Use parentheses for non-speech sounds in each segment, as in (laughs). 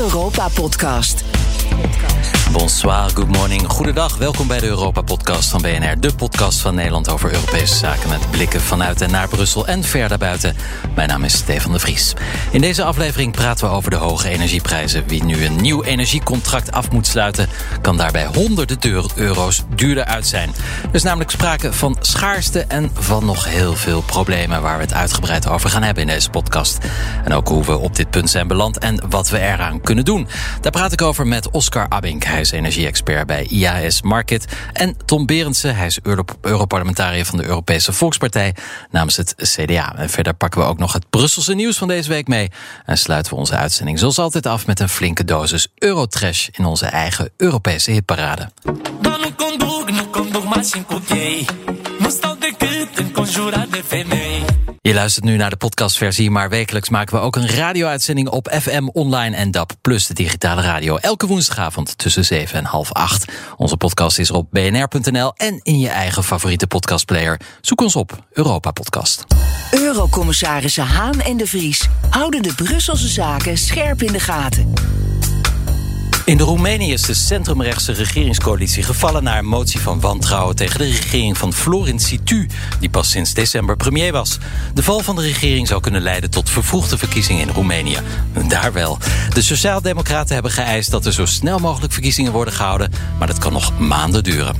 Europa-podcast. Bonsoir, good morning, goedendag. Welkom bij de Europa-podcast van BNR. De podcast van Nederland over Europese zaken... met blikken vanuit en naar Brussel en ver daarbuiten. Mijn naam is Stefan de Vries. In deze aflevering praten we over de hoge energieprijzen. Wie nu een nieuw energiecontract af moet sluiten... kan daarbij honderden euro's duurder uit zijn. Er is namelijk sprake van schaarste en van nog heel veel problemen... waar we het uitgebreid over gaan hebben in deze podcast. En ook hoe we op dit punt zijn beland en wat we eraan kunnen doen. Daar praat ik over met Oscar Abink. Is energie-expert bij IAS Market. En Tom Berendsen, hij is Europarlementariër van de Europese Volkspartij namens het CDA. En verder pakken we ook nog het Brusselse nieuws van deze week mee. En sluiten we onze uitzending zoals altijd af met een flinke dosis Eurotrash in onze eigen Europese hitparade. Je luistert nu naar de podcastversie, maar wekelijks maken we ook een radio-uitzending op FM, online en DAP, plus de digitale radio. Elke woensdagavond tussen 7 en half 8. Onze podcast is op bnr.nl en in je eigen favoriete podcastplayer. Zoek ons op, Europa Podcast. Eurocommissarissen Haan en de Vries houden de Brusselse zaken scherp in de gaten. In de Roemenië is de centrumrechtse regeringscoalitie gevallen na een motie van wantrouwen tegen de regering van Florin Situ, die pas sinds december premier was. De val van de regering zou kunnen leiden tot vervroegde verkiezingen in Roemenië. Daar wel. De Sociaaldemocraten hebben geëist dat er zo snel mogelijk verkiezingen worden gehouden, maar dat kan nog maanden duren.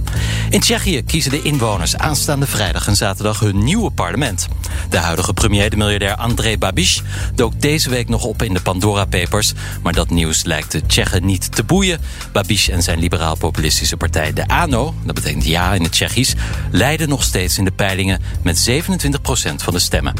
In Tsjechië kiezen de inwoners aanstaande vrijdag en zaterdag hun nieuwe parlement. De huidige premier, de miljardair André Babiš, dook deze week nog op in de Pandora Papers, maar dat nieuws lijkt de Tsjechen niet te te boeien. Babiš en zijn liberaal-populistische partij de ANO, dat betekent ja in het Tsjechisch, leiden nog steeds in de peilingen met 27% van de stemmen.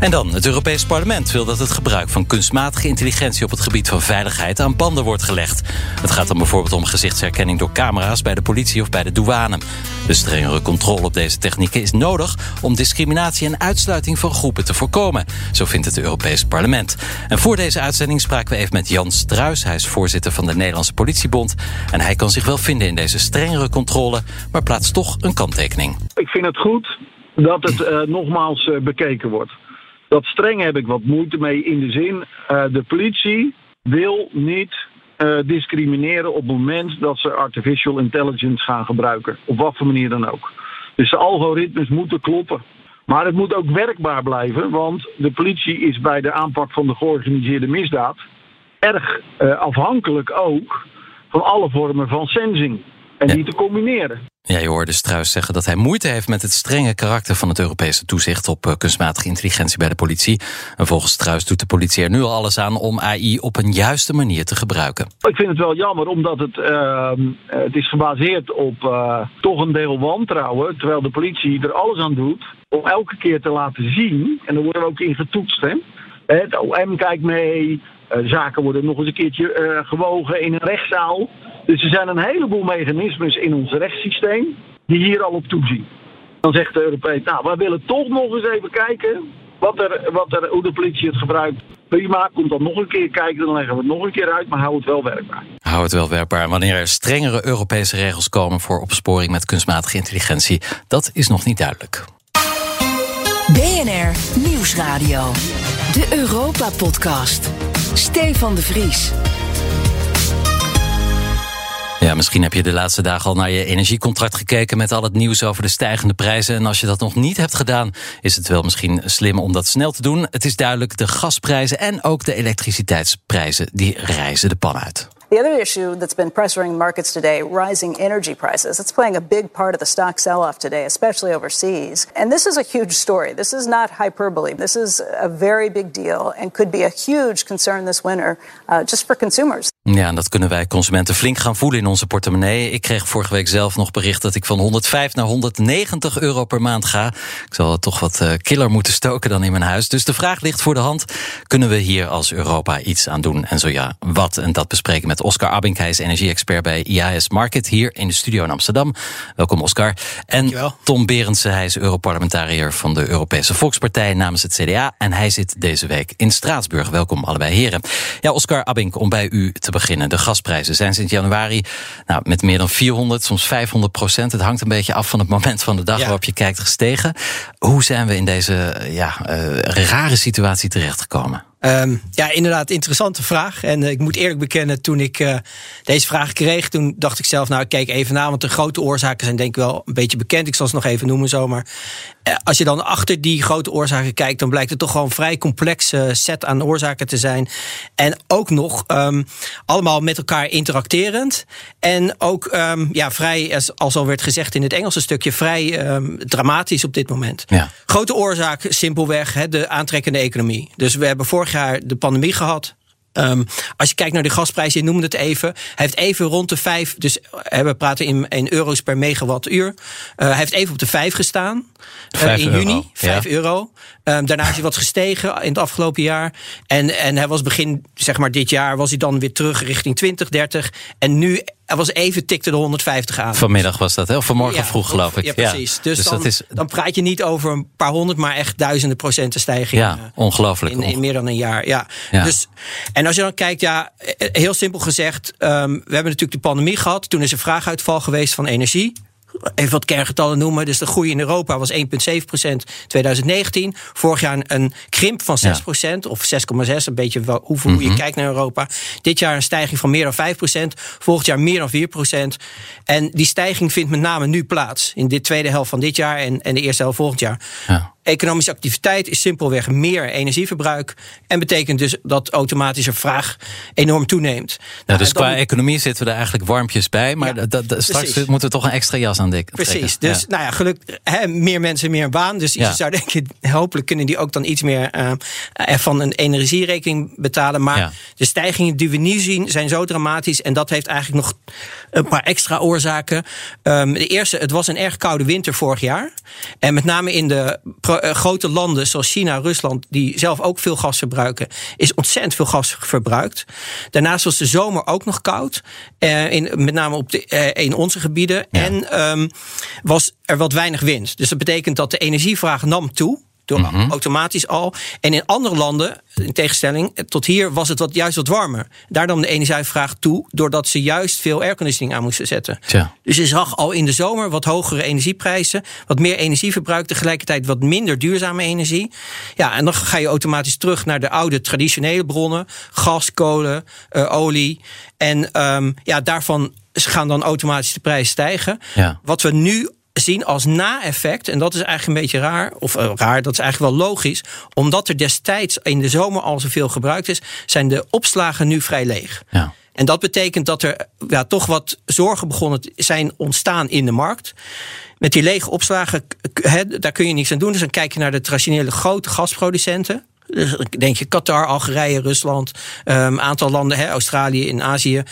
En dan, het Europees Parlement wil dat het gebruik van kunstmatige intelligentie op het gebied van veiligheid aan banden wordt gelegd. Het gaat dan bijvoorbeeld om gezichtsherkenning door camera's bij de politie of bij de douane. De strengere controle op deze technieken is nodig om discriminatie en uitsluiting van groepen te voorkomen. Zo vindt het Europees Parlement. En voor deze uitzending spraken we even met Jan Struis. Hij voorzitter van de Nederlandse Politiebond. En hij kan zich wel vinden in deze strengere controle, maar plaatst toch een kanttekening. Ik vind het goed dat het uh, nogmaals uh, bekeken wordt. Dat streng heb ik wat moeite mee in de zin, uh, de politie wil niet discrimineren op het moment dat ze artificial intelligence gaan gebruiken. Op wat voor manier dan ook. Dus de algoritmes moeten kloppen. Maar het moet ook werkbaar blijven, want de politie is bij de aanpak van de georganiseerde misdaad erg uh, afhankelijk ook van alle vormen van sensing. En ja. die te combineren. Ja, je hoorde Struis zeggen dat hij moeite heeft met het strenge karakter van het Europese toezicht op uh, kunstmatige intelligentie bij de politie. En volgens Struis doet de politie er nu al alles aan om AI op een juiste manier te gebruiken. Ik vind het wel jammer, omdat het, uh, het is gebaseerd op uh, toch een deel wantrouwen. Terwijl de politie er alles aan doet om elke keer te laten zien, en daar worden we ook in getoetst. Hè? Het OM kijkt mee, zaken worden nog eens een keertje gewogen in een rechtszaal. Dus er zijn een heleboel mechanismes in ons rechtssysteem die hier al op toezien. Dan zegt de Europees, nou, we willen toch nog eens even kijken wat er, wat er, hoe de politie het gebruikt. Prima, komt dan nog een keer kijken, dan leggen we het nog een keer uit, maar hou het wel werkbaar. Hou het wel werkbaar. Wanneer er strengere Europese regels komen voor opsporing met kunstmatige intelligentie, dat is nog niet duidelijk. BNR Nieuwsradio. De Europa-podcast. Stefan de Vries. Ja, misschien heb je de laatste dagen al naar je energiecontract gekeken met al het nieuws over de stijgende prijzen. En als je dat nog niet hebt gedaan, is het wel misschien slim om dat snel te doen. Het is duidelijk, de gasprijzen en ook de elektriciteitsprijzen, die reizen de pan uit. The other issue that's been pressuring markets today, rising energy prices. It's playing a big part of the stock sell off today, especially overseas. And this is a huge story. This is not hyperbole. This is a very big deal and could be a huge concern this winter uh, just for consumers. Ja, en dat kunnen wij consumenten flink gaan voelen in onze portemonnee. Ik kreeg vorige week zelf nog bericht dat ik van 105 naar 190 euro per maand ga. Ik zal toch wat uh, killer moeten stoken dan in mijn huis. Dus de vraag ligt voor de hand: kunnen we hier als Europa iets aan doen? En zo ja, wat? En dat bespreken met Oscar Abink. Hij is energie-expert bij IAS Market hier in de studio in Amsterdam. Welkom, Oscar. En Dankjewel. Tom Berendsen, hij is Europarlementariër van de Europese Volkspartij namens het CDA. En hij zit deze week in Straatsburg. Welkom, allebei heren. Ja, Oscar Abink, om bij u te beginnen. De gasprijzen zijn sinds januari nou, met meer dan 400, soms 500 procent. Het hangt een beetje af van het moment van de dag Ja. waarop je kijkt gestegen. Hoe zijn we in deze ja, uh, rare situatie terechtgekomen? Um, ja, inderdaad, interessante vraag. En uh, ik moet eerlijk bekennen, toen ik uh, deze vraag kreeg, toen dacht ik zelf, nou, ik keek even na, want de grote oorzaken zijn denk ik wel een beetje bekend. Ik zal ze nog even noemen zomaar. Uh, als je dan achter die grote oorzaken kijkt, dan blijkt het toch gewoon een vrij complexe set aan oorzaken te zijn. En ook nog um, allemaal met elkaar interacterend. En ook um, ja, vrij, als al werd gezegd in het Engelse stukje, vrij dramatisch op dit moment. Ja. Grote oorzaak, simpelweg, hè, de aantrekkende economie. Dus we hebben vorig jaar de pandemie gehad. Um, als je kijkt naar de gasprijs, je noemde het even. Hij heeft even rond de vijf, dus we praten in, in euro's per megawattuur. Uh, hij heeft even op de vijf gestaan. Uh, in euro. juni, vijf Ja. euro. Um, daarna is hij wat gestegen in het afgelopen jaar. En, en hij was begin, zeg maar dit jaar, was hij dan weer terug richting 20, 30. En nu, hij was even tikte de 150 aan. Vanmiddag was dat, hè? Of vanmorgen Ja, vroeg, geloof ik. Ja, precies. Dus, dus dan, dat is dan praat je niet over een paar honderd, maar echt duizenden procenten stijging. ja, eh, ongelooflijk. in, in meer dan een jaar, ja. Dus, en als je dan kijkt, ja, eh, heel simpel gezegd, um, we hebben natuurlijk de pandemie gehad. Toen is er vraaguitval geweest van energie. Even wat kerngetallen noemen. Dus de groei in Europa was 1,7% 2019. Vorig jaar een, krimp van 6% of 6,6. Een beetje wel, hoeveel, hoe je kijkt naar Europa. Dit jaar een stijging van meer dan 5% Volgend jaar meer dan 4% En die stijging vindt met name nu plaats. In de tweede helft van dit jaar en, en de eerste helft volgend jaar. Ja. Economische activiteit is simpelweg meer energieverbruik. En betekent dus dat automatische vraag enorm toeneemt. Ja, Nou, dus dan- qua economie zitten we er eigenlijk warmpjes bij. Maar Ja, dat, dat- straks precies. moeten we toch een extra jas aan dik. Precies. Dus Ja. nou ja, geluk, hè, meer mensen, meer baan. Dus je zou denken, hopelijk kunnen die ook dan iets meer eh, van een energierekening betalen. Maar de stijgingen die we nu zien zijn zo dramatisch. En dat heeft eigenlijk nog een paar extra oorzaken. Ehm, de eerste, het was een erg koude winter vorig jaar. En met name in de eh, grote landen zoals China, Rusland, die zelf ook veel gas verbruiken, is ontzettend veel gas verbruikt. Daarnaast was de zomer ook nog koud. eh, in, met name op de, eh, in onze gebieden. Ja. En ehm, was er wat weinig wind. Dus dat betekent dat de energievraag nam toe. Door Mhm. automatisch al. En in andere landen, in tegenstelling tot hier, was het wat, juist wat warmer. Daar nam de energievraag toe, doordat ze juist veel airconditioning aan moesten zetten. Tja. Dus je zag al in de zomer wat hogere energieprijzen, wat meer energieverbruik, tegelijkertijd wat minder duurzame energie. Ja, en dan ga je automatisch terug naar de oude traditionele bronnen: gas, kolen, eh, olie. En ehm, ja, daarvan gaan dan automatisch de prijzen stijgen. Ja. Wat we nu zien als na-effect, en dat is eigenlijk een beetje raar, of eh, raar, dat is eigenlijk wel logisch, omdat er destijds in de zomer al zoveel gebruikt is, zijn de opslagen nu vrij leeg. Ja. En dat betekent dat er ja, toch wat zorgen begonnen zijn ontstaan in de markt. Met die lege opslagen, daar kun je niks aan doen. Dus dan kijk je naar de traditionele grote gasproducenten. Dus denk je Qatar, Algerije, Rusland, een aantal landen, hè, Australië in Azië.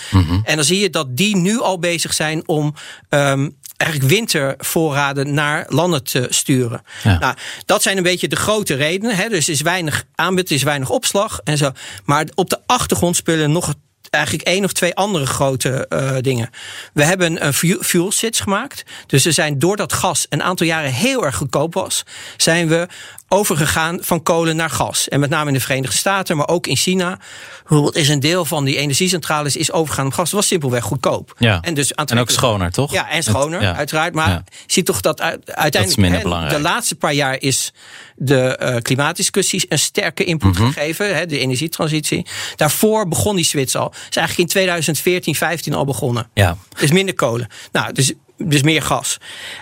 En dan zie je dat die nu al bezig zijn om ehm, eigenlijk wintervoorraden naar landen te sturen. Ja. Nou, dat zijn een beetje de grote redenen. Hè. Dus er is weinig aanbod, is weinig opslag en zo. Maar op de achtergrond spelen nog eigenlijk één of twee andere grote eh, dingen. We hebben een fuel, switch gemaakt. Dus we zijn doordat gas een aantal jaren heel erg goedkoop was, zijn we overgegaan van kolen naar gas. En met name in de Verenigde Staten, maar ook in China. Bijvoorbeeld is een deel van die energiecentrales is overgegaan op gas. Dat was simpelweg goedkoop. Ja. En, dus En ook schoner, toch? Ja, en schoner, Ja. uiteraard. Maar Ja. zie toch dat uiteindelijk hè, belangrijk. de laatste paar jaar is de eh klimaatdiscussie een sterke input Mhm. gegeven, hè, de energietransitie. Daarvoor begon die switch al. Is eigenlijk in 2014, 15 al begonnen. Ja. Dus minder kolen. Nou, dus, dus meer gas.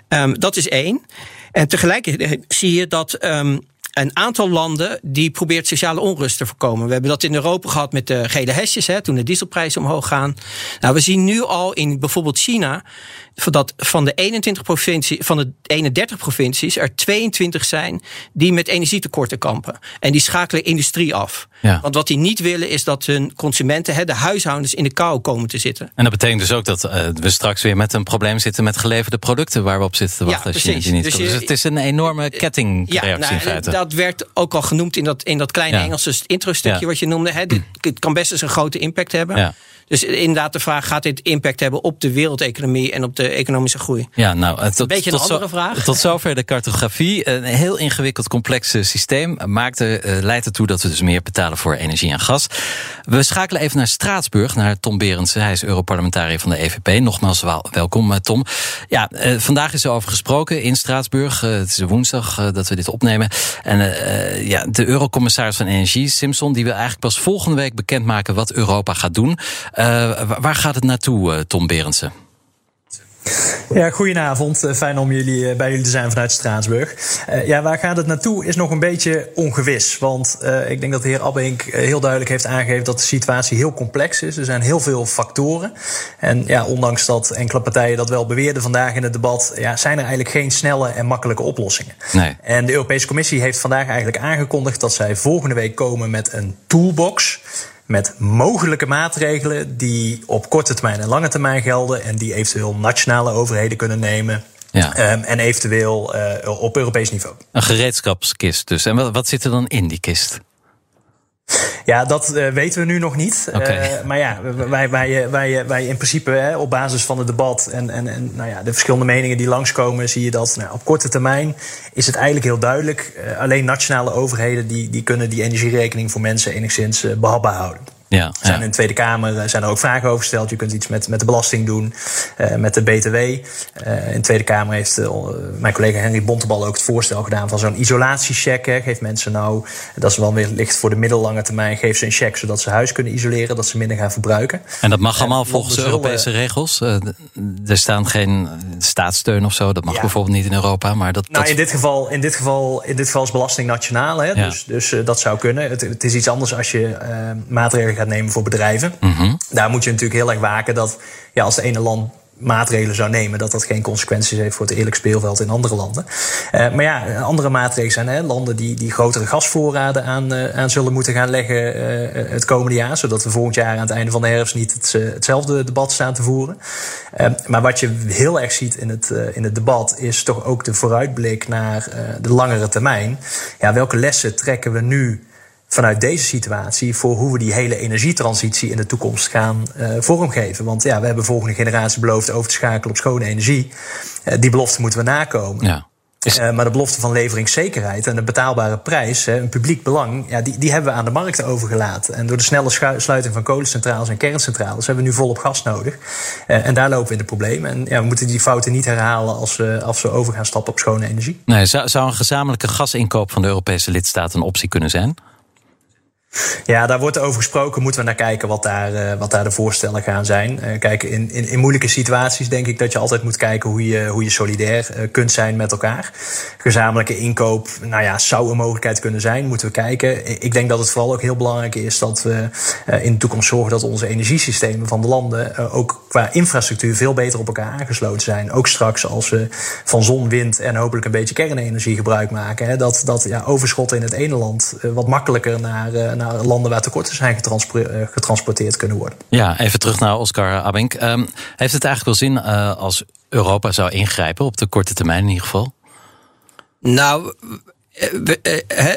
Ehm, dat is één. En tegelijkertijd zie je dat ehm, een aantal landen die probeert sociale onrust te voorkomen. We hebben dat in Europa gehad met de gele hesjes, hè, toen de dieselprijzen omhoog gaan. Nou, we zien nu al in bijvoorbeeld China dat van de 21 provincie, van de 31 provincies er 22 zijn die met energietekorten kampen. En die schakelen industrie af. Ja. Want wat die niet willen is dat hun consumenten, hè, de huishoudens, in de kou komen te zitten. En dat betekent dus ook dat eh, we straks weer met een probleem zitten met geleverde producten waar we op zitten te Ja, wachten. als China precies. die niet Dus je- dus het is een enorme kettingreactie nou, in feite. dat werd ook al genoemd in dat, in dat kleine Ja. Engelse intro-stukje Ja. wat je noemde. Hè. Dit, (clears throat) het kan best eens een grote impact hebben. Ja. Dus inderdaad de vraag, gaat dit impact hebben op de wereldeconomie en op de economische groei? Ja, nou, eh, tot, beetje een tot zo- andere vraag. (laughs) Tot zover de cartografie. Een heel ingewikkeld, complex eh, systeem maakt er, eh, leidt ertoe dat we dus meer betalen betalen voor energie en gas. We schakelen even naar Straatsburg, naar Tom Berendsen. Hij is Europarlementariër van de EVP. Nogmaals welkom, Tom. Ja, vandaag is er over gesproken in Straatsburg. het is woensdag dat we dit opnemen. En ja, de Eurocommissaris van Energie, Simpson, die wil eigenlijk pas volgende week bekendmaken wat Europa gaat doen. Waar gaat het naartoe, Tom Berendsen? Ja, goedenavond. Eh, fijn om jullie, eh, bij jullie te zijn vanuit Straatsburg. Uh, ja, waar gaat het naartoe is nog een beetje ongewis. Want uh, ik denk dat de heer Abbeink heel duidelijk heeft aangegeven dat de situatie heel complex is. Er zijn heel veel factoren. En ja, ondanks dat enkele partijen dat wel beweerden vandaag in het debat, ja, zijn er eigenlijk geen snelle en makkelijke oplossingen. Nee. En de Europese Commissie heeft vandaag eigenlijk aangekondigd dat zij volgende week komen met een toolbox met mogelijke maatregelen die op korte termijn en lange termijn gelden en die eventueel nationale overheden kunnen nemen. Ja. Um, en eventueel uh, op Europees niveau. Een gereedschapskist dus. En wat, wat zit er dan in die kist? Ja, dat uh, weten we nu nog niet. Okay. Uh, maar ja, wij, wij, wij, wij in principe hè, op basis van het debat en, en, en nou ja, de verschillende meningen die langskomen, zie je dat nou, op korte termijn is het eigenlijk heel duidelijk. Uh, alleen nationale overheden die, die kunnen die energierekening voor mensen enigszins behapbaar houden. Ja, zijn in de Tweede Kamer eh, zijn er ook vragen over gesteld. Je kunt iets met, met de belasting doen, uh, met de BTW. Uh, eh, in de Tweede Kamer heeft uh, mijn collega Henry Bontebal ook het voorstel gedaan van zo'n isolatiecheck. Hè. Geef mensen nou, dat is wel weer licht voor de middellange termijn, geef ze een check zodat ze huis kunnen isoleren, dat ze minder gaan verbruiken. En dat mag allemaal volgens de Europese regels? er staan geen staatssteun of zo, dat mag bijvoorbeeld niet in Europa. Maar dat, nou, in, dit geval, in, dit geval, in dit geval is belasting nationaal, hè. Dus, dus dat zou kunnen. Het, het, is iets anders als je maatregelen gaat nemen voor bedrijven. Mm Daar moet je natuurlijk heel erg waken dat ja, als de ene land maatregelen zou nemen, dat dat geen consequenties heeft voor het eerlijk speelveld in andere landen. Uh, maar ja, andere maatregelen zijn hè, landen die, die grotere gasvoorraden aan, uh, aan zullen moeten gaan leggen uh, het komende jaar, zodat we volgend jaar aan het einde van de herfst niet het, hetzelfde debat staan te voeren. maar wat je heel erg ziet in het, in het debat is toch ook de vooruitblik naar de langere termijn. Ja, welke lessen trekken we nu vanuit deze situatie voor hoe we die hele energietransitie in de toekomst gaan uh, vormgeven. Want ja, we hebben volgende generatie beloofd over te schakelen op schone energie. Uh, die belofte moeten we nakomen. Ja. Uh, maar de belofte van leveringszekerheid en een betaalbare prijs, een publiek belang, ja, die, die hebben we aan de markt overgelaten. En door de snelle sluiting van kolencentrales en kerncentrales hebben we nu volop gas nodig. Uh, en daar lopen we in de problemen. En ja, we moeten die fouten niet herhalen als we, als we over gaan stappen op schone energie. Nee, zou, zou een gezamenlijke gasinkoop van de Europese lidstaten een optie kunnen zijn? Ja, daar wordt over gesproken. Moeten we naar kijken wat daar, uh, wat daar de voorstellen gaan zijn. Uh, kijk, in, in, in, moeilijke situaties denk ik dat je altijd moet kijken hoe je, hoe je solidair uh, kunt zijn met elkaar. Gezamenlijke inkoop, nou ja, zou een mogelijkheid kunnen zijn. Moeten we kijken. Ik denk dat het vooral ook heel belangrijk is dat we in de toekomst zorgen dat onze energiesystemen van de landen ook qua infrastructuur veel beter op elkaar aangesloten zijn. Ook straks als we van zon, wind en hopelijk een beetje kernenergie gebruik maken. Hè, dat dat ja, overschotten in het ene land wat makkelijker naar naar landen waar tekorten zijn eh, getransporteerd kunnen worden. Ja, even terug naar Oscar Abink. Um, heeft het eigenlijk wel zin uh, als Europa zou ingrijpen op de korte termijn in ieder geval? Nou,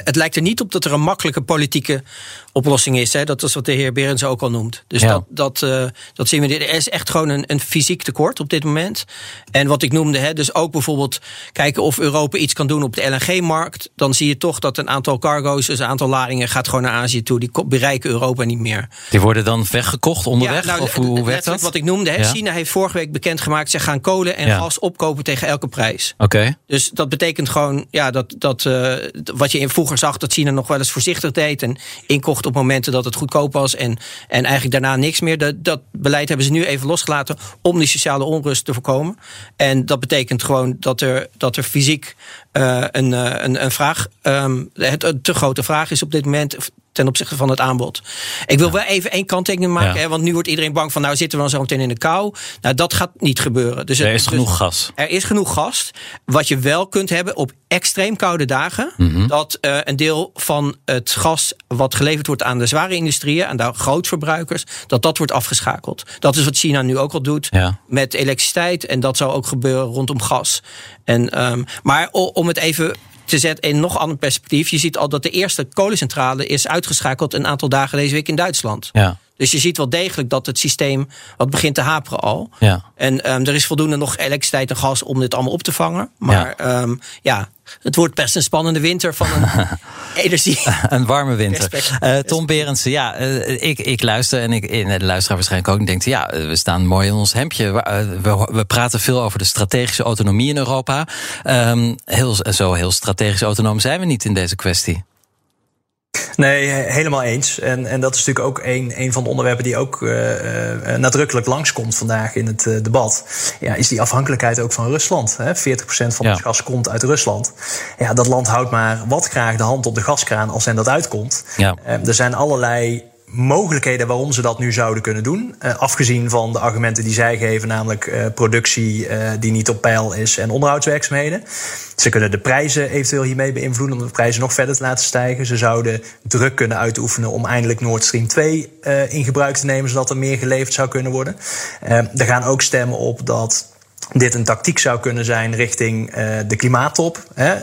het lijkt er niet op dat er een makkelijke politieke oplossing is. Hè? Dat is wat de heer Berends ook al noemt. Dus dat, dat, uh, dat zien we. Er is echt gewoon een, een fysiek tekort op dit moment. En wat ik noemde, hè, dus ook bijvoorbeeld kijken of Europa iets kan doen op de LNG-markt. Dan zie je toch dat een aantal cargo's, dus een aantal ladingen, gaat gewoon naar Azië toe. Die bereiken Europa niet meer. Die worden dan weggekocht onderweg? Ja, nou, of hoe werkt dat? Wat ik noemde, hè, China heeft vorige week bekendgemaakt, ze gaan kolen en gas opkopen tegen elke prijs. Oké. Dus dat betekent gewoon ja, dat, dat uh, wat je vroeger zag, dat China nog wel eens voorzichtig deed en inkocht op momenten dat het goedkoop was en, en eigenlijk daarna niks meer. Dat, dat beleid hebben ze nu even losgelaten om die sociale onrust te voorkomen. En dat betekent gewoon dat er, dat er fysiek uh, een, een, een vraag, um, het, een te grote vraag is op dit moment ten opzichte van het aanbod. Ik wil wel even één kanttekening maken, hè, want nu wordt iedereen bang van nou zitten we dan zo meteen in de kou. Nou, dat gaat niet gebeuren. Dus er is genoeg dus gas. Er is genoeg gas. Wat je wel kunt hebben op extreem koude dagen, mhm. dat uh, een deel van het gas wat geleverd wordt aan de zware industrieën, aan de grootverbruikers, dat dat wordt afgeschakeld. Dat is wat China nu ook al doet met elektriciteit en dat zou ook gebeuren rondom gas. En, um, maar om het even te zetten in nog ander perspectief. Je ziet al dat de eerste kolencentrale is uitgeschakeld een aantal dagen deze week in Duitsland. Ja. Dus je ziet wel degelijk dat het systeem wat begint te haperen al. Ja. En um, er is voldoende nog elektriciteit en gas om dit allemaal op te vangen. Maar ja, um, ja het wordt best een spannende winter van een (laughs) energie. (laughs) een warme winter. Uh, Tom Berendsen, ja, uh, ik, ik luister en ik, de luisteraar waarschijnlijk ook. En denkt, ja, we staan mooi in ons hemdje. We, we praten veel over de strategische autonomie in Europa. Um, heel, zo heel strategisch autonoom zijn we niet in deze kwestie. Nee, helemaal eens. En, en dat is natuurlijk ook een, een van de onderwerpen die ook uh, nadrukkelijk langskomt vandaag in het uh, debat. Ja, is die afhankelijkheid ook van Rusland. Hè? 40% van ja. ons gas komt uit Rusland. Ja, dat land houdt maar wat graag de hand op de gaskraan als en dat uitkomt. Ja. er zijn allerlei mogelijkheden waarom ze dat nu zouden kunnen doen. Uh, afgezien van de argumenten die zij geven, namelijk uh, productie uh, die niet op peil is en onderhoudswerkzaamheden. Ze kunnen de prijzen eventueel hiermee beïnvloeden om de prijzen nog verder te laten stijgen. Ze zouden druk kunnen uitoefenen om eindelijk Nord Stream 2 in gebruik te nemen, zodat er meer geleverd zou kunnen worden. er gaan ook stemmen op dat dit een tactiek zou kunnen zijn richting uh, de klimaattop. Hè,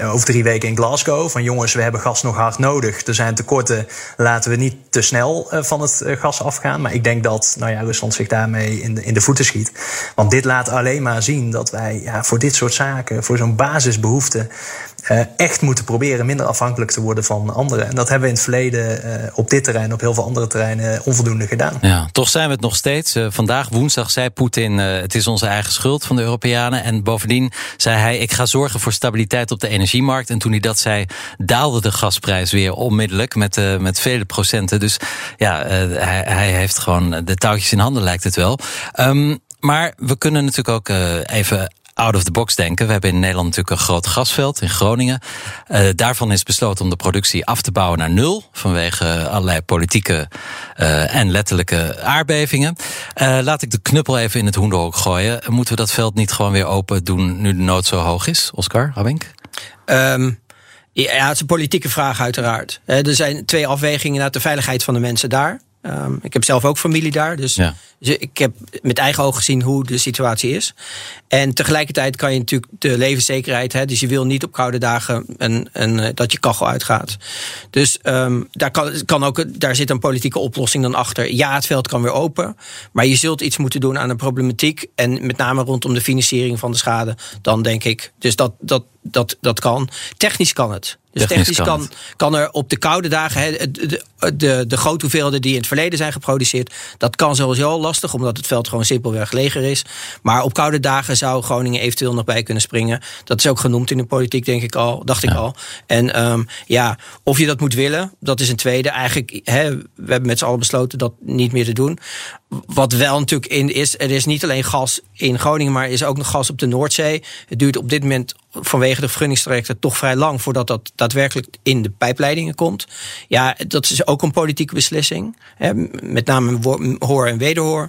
uh, over drie weken in Glasgow. Van jongens, we hebben gas nog hard nodig. Er zijn tekorten. Laten we niet te snel uh, van het gas afgaan. Maar ik denk dat nou ja, Rusland zich daarmee in de, in de voeten schiet. Want dit laat alleen maar zien dat wij ja, voor dit soort zaken, voor zo'n basisbehoefte. Uh, echt moeten proberen minder afhankelijk te worden van anderen. En dat hebben we in het verleden uh, op dit terrein, op heel veel andere terreinen, onvoldoende gedaan. Ja, toch zijn we het nog steeds. Vandaag, woensdag, zei Poetin: het is onze eigen schuld van de Europeanen. En bovendien zei hij: ik ga zorgen voor stabiliteit op de energiemarkt. En toen hij dat zei, daalde de gasprijs weer onmiddellijk met, met vele procenten. Dus ja, hij, hij, heeft gewoon de touwtjes in handen, lijkt het wel. Um, maar we kunnen natuurlijk ook even out of the box denken. We hebben in Nederland natuurlijk een groot gasveld in Groningen. Uh, daarvan is besloten om de productie af te bouwen naar nul. Vanwege allerlei politieke uh, en letterlijke aardbevingen. Uh, laat ik de knuppel even in het hoenderhok gooien. Moeten we dat veld niet gewoon weer open doen nu de nood zo hoog is? Oscar, Abink? Um. Ja, het is een politieke vraag uiteraard. Er zijn twee afwegingen naar de veiligheid van de mensen daar. Um, ik heb zelf ook familie daar, dus, ja. ik heb met eigen ogen gezien hoe de situatie is. En tegelijkertijd kan je natuurlijk de levenszekerheid, hè, dus je wil niet op koude dagen een, een, dat je kachel uitgaat. Dus um, daar, kan, kan ook, daar zit een politieke oplossing dan achter. Ja, het veld kan weer open, maar je zult iets moeten doen aan de problematiek. En met name rondom de financiering van de schade, dan denk ik. Dus dat, dat, dat, dat kan. Technisch kan het. Dus technisch, technisch kan, kan, er op de koude dagen, he, de, de, de grote hoeveelheden die in het verleden zijn geproduceerd, dat kan sowieso al lastig, omdat het veld gewoon simpelweg leger is. Maar op koude dagen zou Groningen eventueel nog bij kunnen springen. Dat is ook genoemd in de politiek, denk ik al, dacht ik al. En um, ja, of je dat moet willen, dat is een tweede. Eigenlijk, hè, we hebben met z'n allen besloten dat niet meer te doen. Wat wel natuurlijk in is, er is niet alleen gas in Groningen, maar er is ook nog gas op de Noordzee. Het duurt op dit moment vanwege de vergunningstrajecten toch vrij lang voordat dat daadwerkelijk in de pijpleidingen komt. Ja, dat is ook een politieke beslissing. Hè, met name hoor en wederhoor.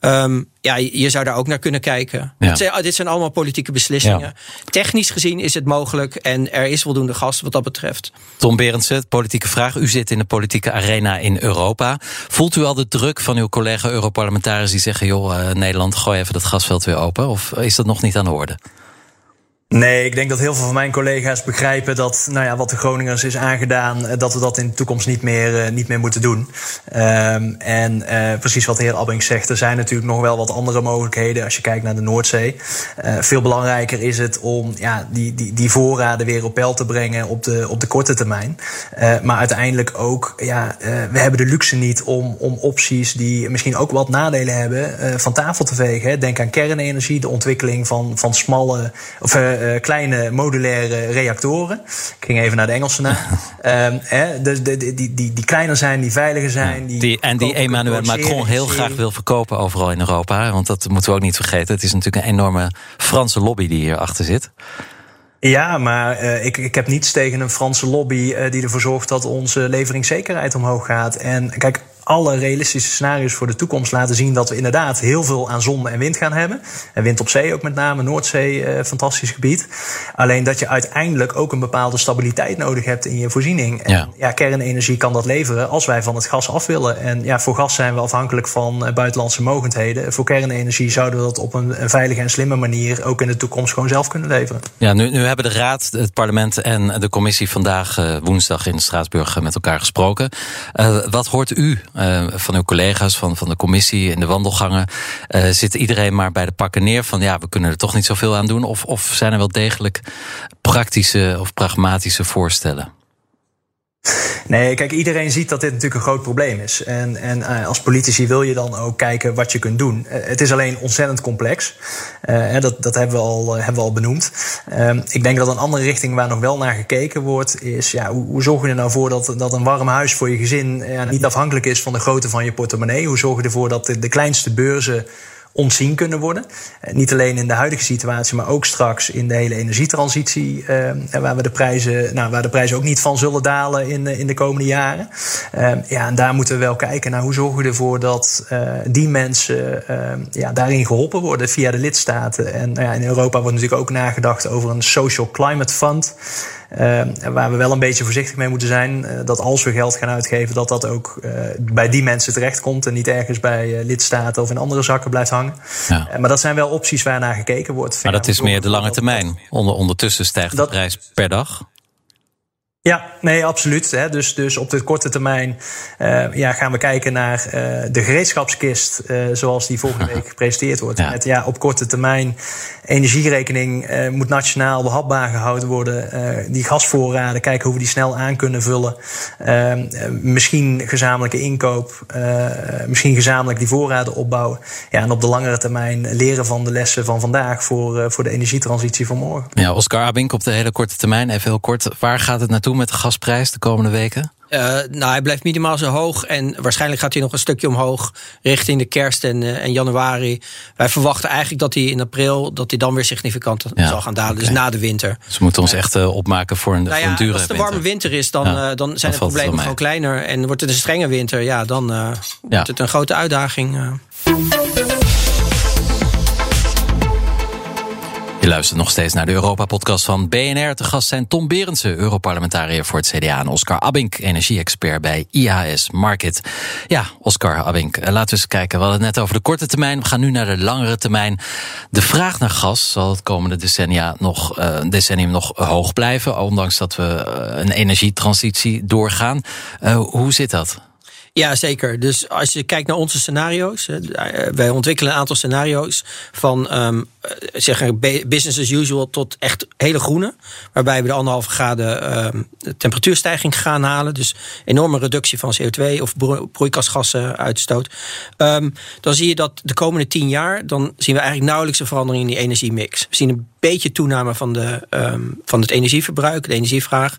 Um, ja, je zou daar ook naar kunnen kijken. Ja. Dit, zijn, dit zijn allemaal politieke beslissingen. Ja. Technisch gezien is het mogelijk en er is voldoende gas wat dat betreft. Tom Berendsen, politieke vraag. U zit in de politieke arena in Europa. Voelt u al de druk van uw collega Europarlementariërs die zeggen: joh, uh, Nederland, gooi even dat gasveld weer open? Of is dat nog niet aan de orde? Nee, ik denk dat heel veel van mijn collega's begrijpen dat nou ja, wat de Groningers is aangedaan, dat we dat in de toekomst niet meer, uh, niet meer moeten doen. Um, en uh, precies wat de heer Abbing zegt, er zijn natuurlijk nog wel wat andere mogelijkheden als je kijkt naar de Noordzee. Veel belangrijker is het om ja, die, die, die voorraden weer op peil te brengen op de, op de korte termijn. maar uiteindelijk ook, ja, we hebben de luxe niet om, om opties die misschien ook wat nadelen hebben van tafel te vegen. Denk aan kernenergie, de ontwikkeling van, van smalle. Of, uh, kleine modulaire reactoren. Ik ging even naar de Engelse naam. (laughs) um, hè, dus de, de, die, die, die kleiner zijn, die veiliger zijn. Die, die en die Emmanuel Macron heel graag wil verkopen overal in Europa. Want dat moeten we ook niet vergeten. Het is natuurlijk een enorme Franse lobby die hierachter zit. Ja, maar uh, ik, ik heb niets tegen een Franse lobby uh, die ervoor zorgt dat onze leveringszekerheid omhoog gaat. En kijk, alle realistische scenario's voor de toekomst laten zien dat we inderdaad heel veel aan zon en wind gaan hebben. En wind op zee ook met name, Noordzee, uh, fantastisch gebied. Alleen dat je uiteindelijk ook een bepaalde stabiliteit nodig hebt in je voorziening. En ja. ja, kernenergie kan dat leveren als wij van het gas af willen. En ja, voor gas zijn we afhankelijk van uh, buitenlandse mogendheden. Voor kernenergie zouden we dat op een, een, veilige en slimme manier ook in de toekomst gewoon zelf kunnen leveren. Ja, nu, nu hebben de Raad, het parlement en de commissie vandaag uh, woensdag in Straatsburg met elkaar gesproken. wat hoort u van uw collega's van, van de commissie in de wandelgangen. zit iedereen maar bij de pakken neer van ja, we kunnen er toch niet zoveel aan doen? Of, of zijn er wel degelijk praktische of pragmatische voorstellen? Nee, kijk, iedereen ziet dat dit natuurlijk een groot probleem is. En, en uh, als politici wil je dan ook kijken wat je kunt doen. Uh, het is alleen ontzettend complex. Uh, dat, dat hebben, we al, hebben we al benoemd. Ehm, ik denk dat een andere richting waar nog wel naar gekeken wordt, is ja, hoe, hoe zorg je er nou voor dat, dat een warm huis voor je gezin niet afhankelijk is van de grootte van je portemonnee? Hoe zorg je ervoor dat de, de kleinste beurzen ontzien kunnen worden. Eh, niet alleen in de huidige situatie, maar ook straks in de hele energietransitie. Uh, waar, we de prijzen, nou, waar de prijzen ook niet van zullen dalen in, in de komende jaren. Ja, en daar moeten we wel kijken naar hoe zorgen we ervoor dat die mensen ja, daarin geholpen worden via de lidstaten. En nou ja, in Europa wordt natuurlijk ook nagedacht over een Social Climate Fund. Uh, waar we wel een beetje voorzichtig mee moeten zijn. Uh, dat als we geld gaan uitgeven, dat dat ook uh, bij die mensen terechtkomt. En niet ergens bij lidstaten of in andere zakken blijft hangen. Ja. maar dat zijn wel opties waar naar gekeken wordt. Maar dat is meer de lange termijn. Onder, ondertussen stijgt de prijs per dag. Ja, nee, absoluut. Hè. Dus, dus op de korte termijn uh, ja, gaan we kijken naar uh, de gereedschapskist, uh, zoals die volgende (laughs) week gepresenteerd wordt. Ja. Met ja, op korte termijn energierekening moet nationaal behapbaar gehouden worden. die gasvoorraden, kijken hoe we die snel aan kunnen vullen. misschien gezamenlijke inkoop, misschien gezamenlijk die voorraden opbouwen. Ja, en op de langere termijn leren van de lessen van vandaag voor, voor de energietransitie van morgen. Ja, Oscar Abink op de hele korte termijn, even heel kort. Waar gaat het naartoe? Met de gasprijs de komende weken? Uh, nou, hij blijft minimaal zo hoog. En waarschijnlijk gaat hij nog een stukje omhoog richting de kerst en, uh, en januari. Wij verwachten eigenlijk dat hij in april dat hij dan weer significant ja, zal gaan dalen. Okay. Dus na de winter. Dus we moeten ons echt uh, opmaken voor een, nou voor een dure Als het een warme winter is, dan, ja, dan zijn de problemen gewoon kleiner. En wordt het een strenge winter, ja, dan wordt het een grote uitdaging. Je luistert nog steeds naar de Europa-podcast van BNR. Te gast zijn Tom Berendsen, Europarlementariër voor het CDA... en Oscar Abink, energie-expert bij IHS Market. Ja, Oscar Abink, eh, laten we eens kijken. We hadden het net over de korte termijn. We gaan nu naar de langere termijn. De vraag naar gas zal het komende decennia nog, uh, decennium nog hoog blijven... ondanks dat we uh, een energietransitie doorgaan. Hoe zit dat? Ja, zeker. Dus als je kijkt naar onze scenario's, wij ontwikkelen een aantal scenario's van um, zeg business as usual tot echt hele groene, waarbij we de anderhalve graden um, temperatuurstijging gaan halen, dus enorme reductie van CO2 of broeikasgassen uitstoot. Um, dan zie je dat de komende tien jaar, dan zien we eigenlijk nauwelijks een verandering in die energiemix. We zien een beetje toename van, de, um, van het energieverbruik, de energievraag.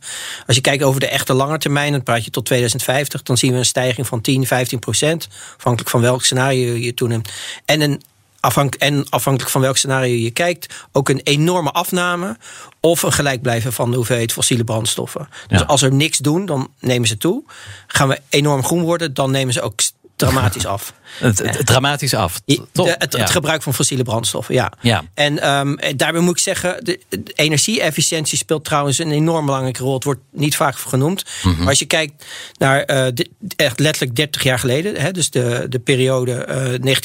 Als je kijkt over de echte lange termijn, dan praat je tot 2050, dan zien we een stijging van 10, 15 procent. Afhankelijk van welk scenario je toeneemt. En, een afhank en afhankelijk van welk scenario je kijkt, ook een enorme afname. Of een gelijkblijven van de hoeveelheid fossiele brandstoffen. Dus als we niks doen, dan nemen ze toe. Gaan we enorm groen worden, dan nemen ze ook dramatisch af. Het, het, dramatisch af. De, het, het, gebruik van fossiele brandstoffen, ja. ja. En um, daarbij moet ik zeggen, de, energie-efficiëntie speelt trouwens een enorm belangrijke rol. Het wordt niet vaak genoemd. Mm -hmm. Maar als je kijkt naar uh, de, echt letterlijk 30 jaar geleden, hè, dus de, de periode uh,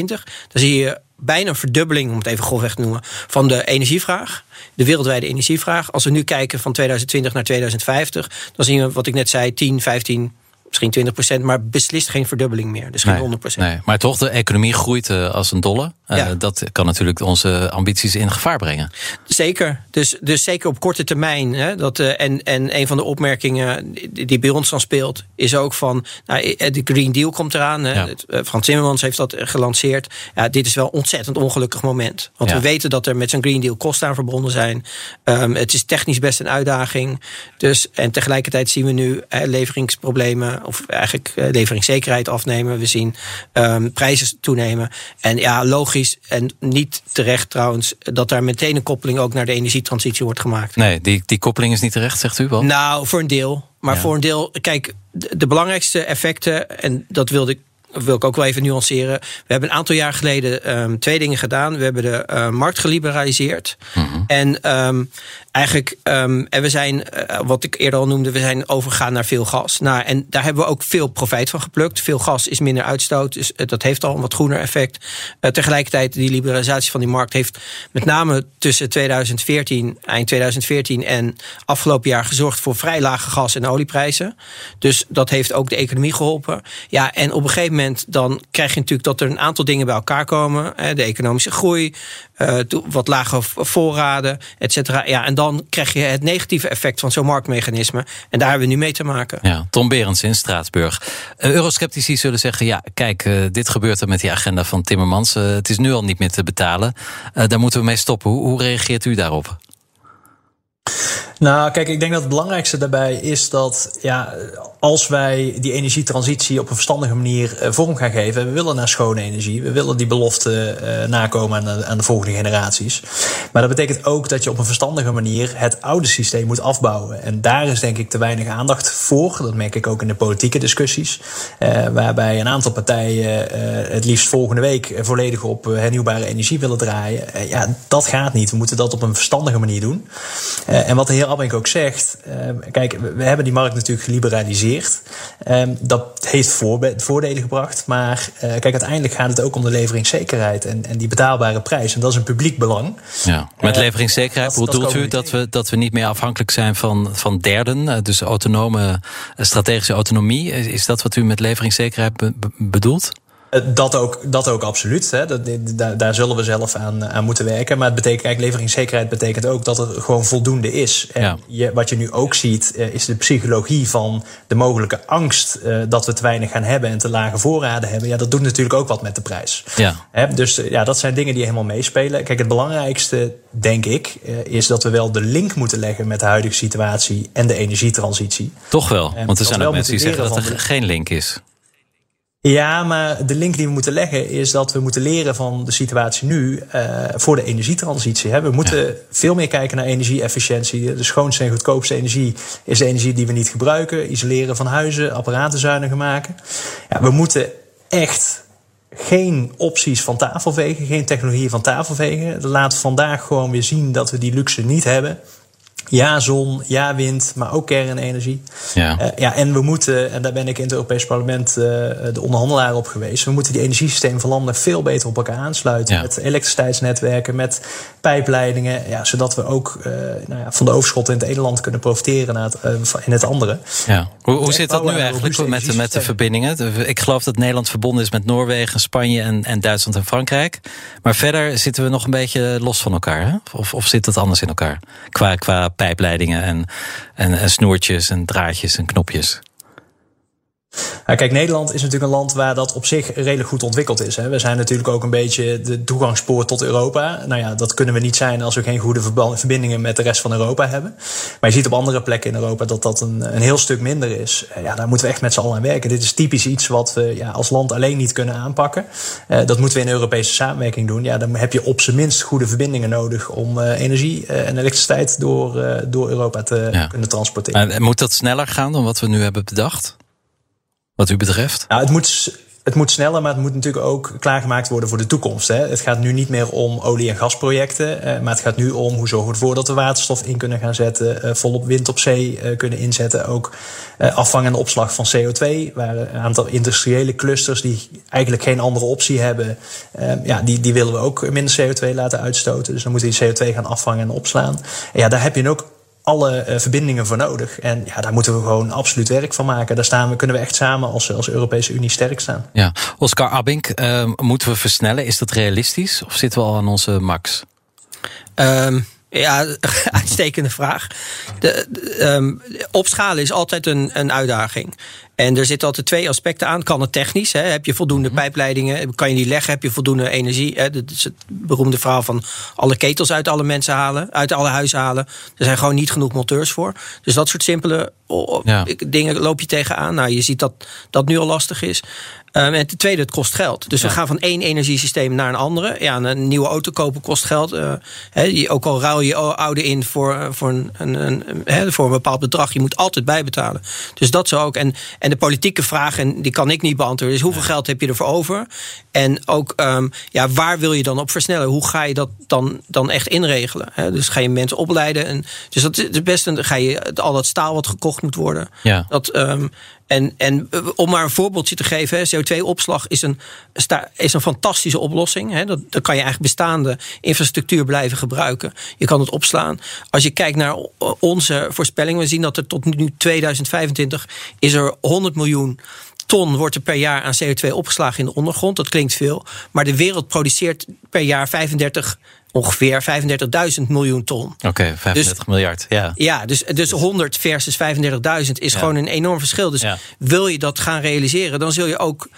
1990-2020, dan zie je bijna een verdubbeling, om het even grofweg te noemen, van de energievraag. De wereldwijde energievraag. Als we nu kijken van 2020 naar 2050, dan zien we wat ik net zei, 10, 15 misschien 20%, maar beslist geen verdubbeling meer. Dus geen nee, 100%. Nee, maar toch, de economie groeit uh, als een dolle. Uh, ja. Dat kan natuurlijk onze ambities in gevaar brengen. Zeker. Dus, dus zeker op korte termijn. Hè, dat, uh, en, en een van de opmerkingen die bij ons dan speelt, is ook van nou, de Green Deal komt eraan. Ja. Frans Timmermans heeft dat gelanceerd. Ja, dit is wel een ontzettend ongelukkig moment. Want ja. we weten dat er met zo'n Green Deal kosten aan verbonden zijn. Um, het is technisch best een uitdaging. Dus, en tegelijkertijd zien we nu leveringsproblemen of eigenlijk leveringszekerheid afnemen. We zien um, prijzen toenemen. En ja, logisch en niet terecht trouwens, dat daar meteen een koppeling ook naar de energietransitie wordt gemaakt. Nee, die, die koppeling is niet terecht, zegt u wel? Nou, voor een deel. Maar ja. voor een deel, kijk, de, de belangrijkste effecten, en dat wilde ik wil ik ook wel even nuanceren. We hebben een aantal jaar geleden um, twee dingen gedaan. We hebben de uh, markt geliberaliseerd. Mm -hmm. En um, eigenlijk, um, en we zijn, uh, wat ik eerder al noemde, we zijn overgegaan naar veel gas. Nou, en daar hebben we ook veel profijt van geplukt. Veel gas is minder uitstoot, dus uh, dat heeft al een wat groener effect. Uh, tegelijkertijd, die liberalisatie van die markt heeft met name tussen 2014, eind 2014 en afgelopen jaar gezorgd voor vrij lage gas- en olieprijzen. Dus dat heeft ook de economie geholpen. Ja, en op een gegeven moment dan krijg je natuurlijk dat er een aantal dingen bij elkaar komen. De economische groei, wat lage voorraden, et cetera. Ja, en dan krijg je het negatieve effect van zo'n marktmechanisme. En daar hebben we nu mee te maken. Ja, Tom Berends in Straatsburg. Uh, Eurosceptici zullen zeggen: ja, kijk, uh, dit gebeurt er met die agenda van Timmermans. het is nu al niet meer te betalen. daar moeten we mee stoppen. Hoe, hoe reageert u daarop? Nou, kijk, ik denk dat het belangrijkste daarbij is dat ja, als wij die energietransitie op een verstandige manier uh, vorm gaan geven, we willen naar schone energie, we willen die belofte uh, nakomen aan de, aan de, volgende generaties. Maar dat betekent ook dat je op een verstandige manier het oude systeem moet afbouwen. En daar is denk ik te weinig aandacht voor. Dat merk ik ook in de politieke discussies, uh, waarbij een aantal partijen het liefst volgende week volledig op hernieuwbare energie willen draaien. ja, dat gaat niet. We moeten dat op een verstandige manier doen. en wat de heer Abink ook zegt, kijk, we hebben die markt natuurlijk geliberaliseerd. Um, dat heeft voordelen gebracht. Maar uh, kijk, uiteindelijk gaat het ook om de leveringszekerheid en, en die betaalbare prijs. En dat is een publiek belang. Ja. Met uh, leveringszekerheid dat, bedoelt u dat we, dat we niet meer afhankelijk zijn van, van derden? Uh, dus autonome, strategische autonomie. Is dat wat u met leveringszekerheid be bedoelt? Eh, dat ook, dat ook absoluut. Hè. Dat, daar, daar zullen we zelf aan, aan moeten werken. Maar het betekent, kijk, leveringszekerheid betekent ook dat er gewoon voldoende is. En ja. je, wat je nu ook ziet, eh, is de psychologie van de mogelijke angst uh, dat we te weinig gaan hebben en te lage voorraden hebben. Ja, dat doet natuurlijk ook wat met de prijs. Ja. Hè, dus ja, dat zijn dingen die helemaal meespelen. Kijk, het belangrijkste, denk ik, is dat we wel de link moeten leggen met de huidige situatie en de energietransitie. Toch wel, want er zijn ook mensen die zeggen dat er de... geen link is. Ja, maar de link die we moeten leggen is dat we moeten leren van de situatie nu uh, voor de energietransitie. Hè. We moeten ja. veel meer kijken naar energie-efficiëntie. De schoonste en goedkoopste energie is de energie die we niet gebruiken. Isoleren van huizen, apparaten zuiniger maken. Ja, we moeten echt geen opties van tafel vegen, geen technologie van tafel vegen. Laat vandaag gewoon weer zien dat we die luxe niet hebben. Ja, zon, ja, wind, maar ook kernenergie. Ja. Uh, ja, en we moeten, en daar ben ik in het Europees Parlement uh, de onderhandelaar op geweest. We moeten die energiesystemen van landen veel beter op elkaar aansluiten. Ja. Met elektriciteitsnetwerken, met pijpleidingen. Ja, zodat we ook uh, nou ja, van de overschotten in het ene land kunnen profiteren naar het, in het andere. Ja. Hoe, hoe zit dat nu eigenlijk met, de, met de verbindingen? Ik geloof dat Nederland verbonden is met Noorwegen, Spanje en, en Duitsland en Frankrijk. Maar verder zitten we nog een beetje los van elkaar. Hè? Of, of zit het anders in elkaar? Qua, qua pijpleidingen en, en, en snoertjes en draadjes en knopjes? Nou, kijk, Nederland is natuurlijk een land waar dat op zich redelijk goed ontwikkeld is. Hè. We zijn natuurlijk ook een beetje de toegangspoort tot Europa. Nou ja, dat kunnen we niet zijn als we geen goede verbindingen met de rest van Europa hebben. Maar je ziet op andere plekken in Europa dat dat een, een heel stuk minder is. Ja, daar moeten we echt met z'n allen aan werken. Dit is typisch iets wat we ja, als land alleen niet kunnen aanpakken. Uh, dat moeten we in Europese samenwerking doen. Ja, dan heb je op zijn minst goede verbindingen nodig om uh, energie en elektriciteit door, door Europa te ja. kunnen transporteren. En moet dat sneller gaan dan wat we nu hebben bedacht? Wat u betreft? Nou, het moet, het moet sneller, maar het moet natuurlijk ook klaargemaakt worden voor de toekomst. Hè. Het gaat nu niet meer om olie- en gasprojecten, eh, maar het gaat nu om hoe zorgen we ervoor dat we waterstof in kunnen gaan zetten, eh, volop wind op zee eh, kunnen inzetten. Ook eh, afvang en opslag van CO2, waar een aantal industriële clusters die eigenlijk geen andere optie hebben, eh, ja, die, die willen we ook minder CO2 laten uitstoten. Dus dan moeten we die CO2 gaan afvangen en opslaan. En ja, daar heb je ook alle uh, verbindingen voor nodig. En ja, daar moeten we gewoon absoluut werk van maken. Daar staan we, kunnen we echt samen als, als Europese Unie sterk staan. Ja, Oscar Abink, uh, moeten we versnellen? Is dat realistisch of zitten we al aan onze max? Um, ja, (laughs) uitstekende vraag. De, de, um, opschalen is altijd een, een uitdaging. En er zitten altijd twee aspecten aan. Kan het technisch? Hè? Heb je voldoende -hmm. pijpleidingen? Kan je die leggen? Heb je voldoende energie? Hè? Dat is het beroemde verhaal van alle ketels uit alle mensen halen, uit alle huizen halen. Er zijn gewoon niet genoeg monteurs voor. Dus dat soort simpele ja. dingen loop je tegenaan. Nou, je ziet dat dat nu al lastig is. Um, en ten tweede, het kost geld. Dus ja. we gaan van één energiesysteem naar een andere. Ja, een nieuwe auto kopen kost geld. Uh, he, ook al ruil je oude in voor, voor, een, een, een, he, voor een bepaald bedrag, je moet altijd bijbetalen. Dus dat zo ook. En, En de politieke vraag, en die kan ik niet beantwoorden, is hoeveel geld heb je ervoor over? En ook, um, ja, waar wil je dan op versnellen? Hoe ga je dat dan, dan echt inregelen? Hè? Dus ga je mensen opleiden? En, dus dat is best een, ga je al dat staal wat gekocht moet worden. Ja. Dat, um, en, en eh, om maar een voorbeeldje te geven, CO2-opslag is een, is een fantastische oplossing. Hè. Dat, kan je eigenlijk bestaande infrastructuur blijven gebruiken. Je kan het opslaan. Als je kijkt naar onze voorspelling, we zien dat er tot nu 2025 is er 100 miljoen ton wordt er per jaar aan CO2 opgeslagen in de ondergrond. Dat klinkt veel. Maar de wereld produceert per jaar 35 ongeveer 35.000 miljoen ton. Oké, okay, 35 dus, miljard. Ja, ja dus, dus 100 versus 35.000 is ja. gewoon een enorm verschil. Dus ja. wil je dat gaan realiseren, dan zul je ook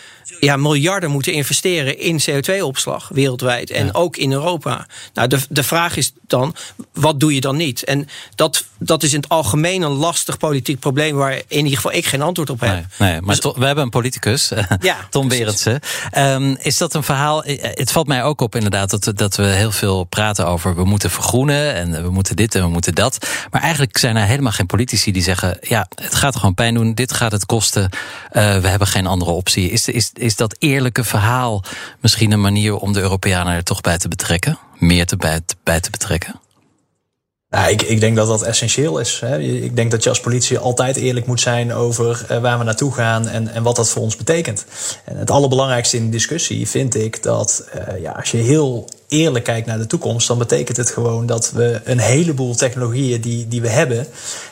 ja, miljarden moeten investeren in CO2-opslag wereldwijd. En ja. ook in Europa. Nou, de, de vraag is dan, wat doe je dan niet? En dat, dat is in het algemeen een lastig politiek probleem waar in ieder geval ik geen antwoord op heb. Nee, nee maar dus, we hebben een politicus, (laughs) ja, Tom Berendsen. Um, is dat een verhaal? Het valt mij ook op inderdaad dat, dat we heel veel praten over we moeten vergroenen en we moeten dit en we moeten dat. Maar eigenlijk zijn er helemaal geen politici die zeggen: ja, het gaat gewoon pijn doen, dit gaat het kosten, uh, we hebben geen andere optie. Is, is, is dat eerlijke verhaal misschien een manier om de Europeanen er toch bij te betrekken? Meer te bij, te betrekken? Nou, ik, ik denk dat dat essentieel is. Hè. Ik denk dat je als politie altijd eerlijk moet zijn over uh, waar we naartoe gaan en, en wat dat voor ons betekent. En het allerbelangrijkste in de discussie vind ik dat uh, ja, als je heel eerlijk kijkt naar de toekomst, dan betekent het gewoon dat we een heleboel technologieën die, die we hebben,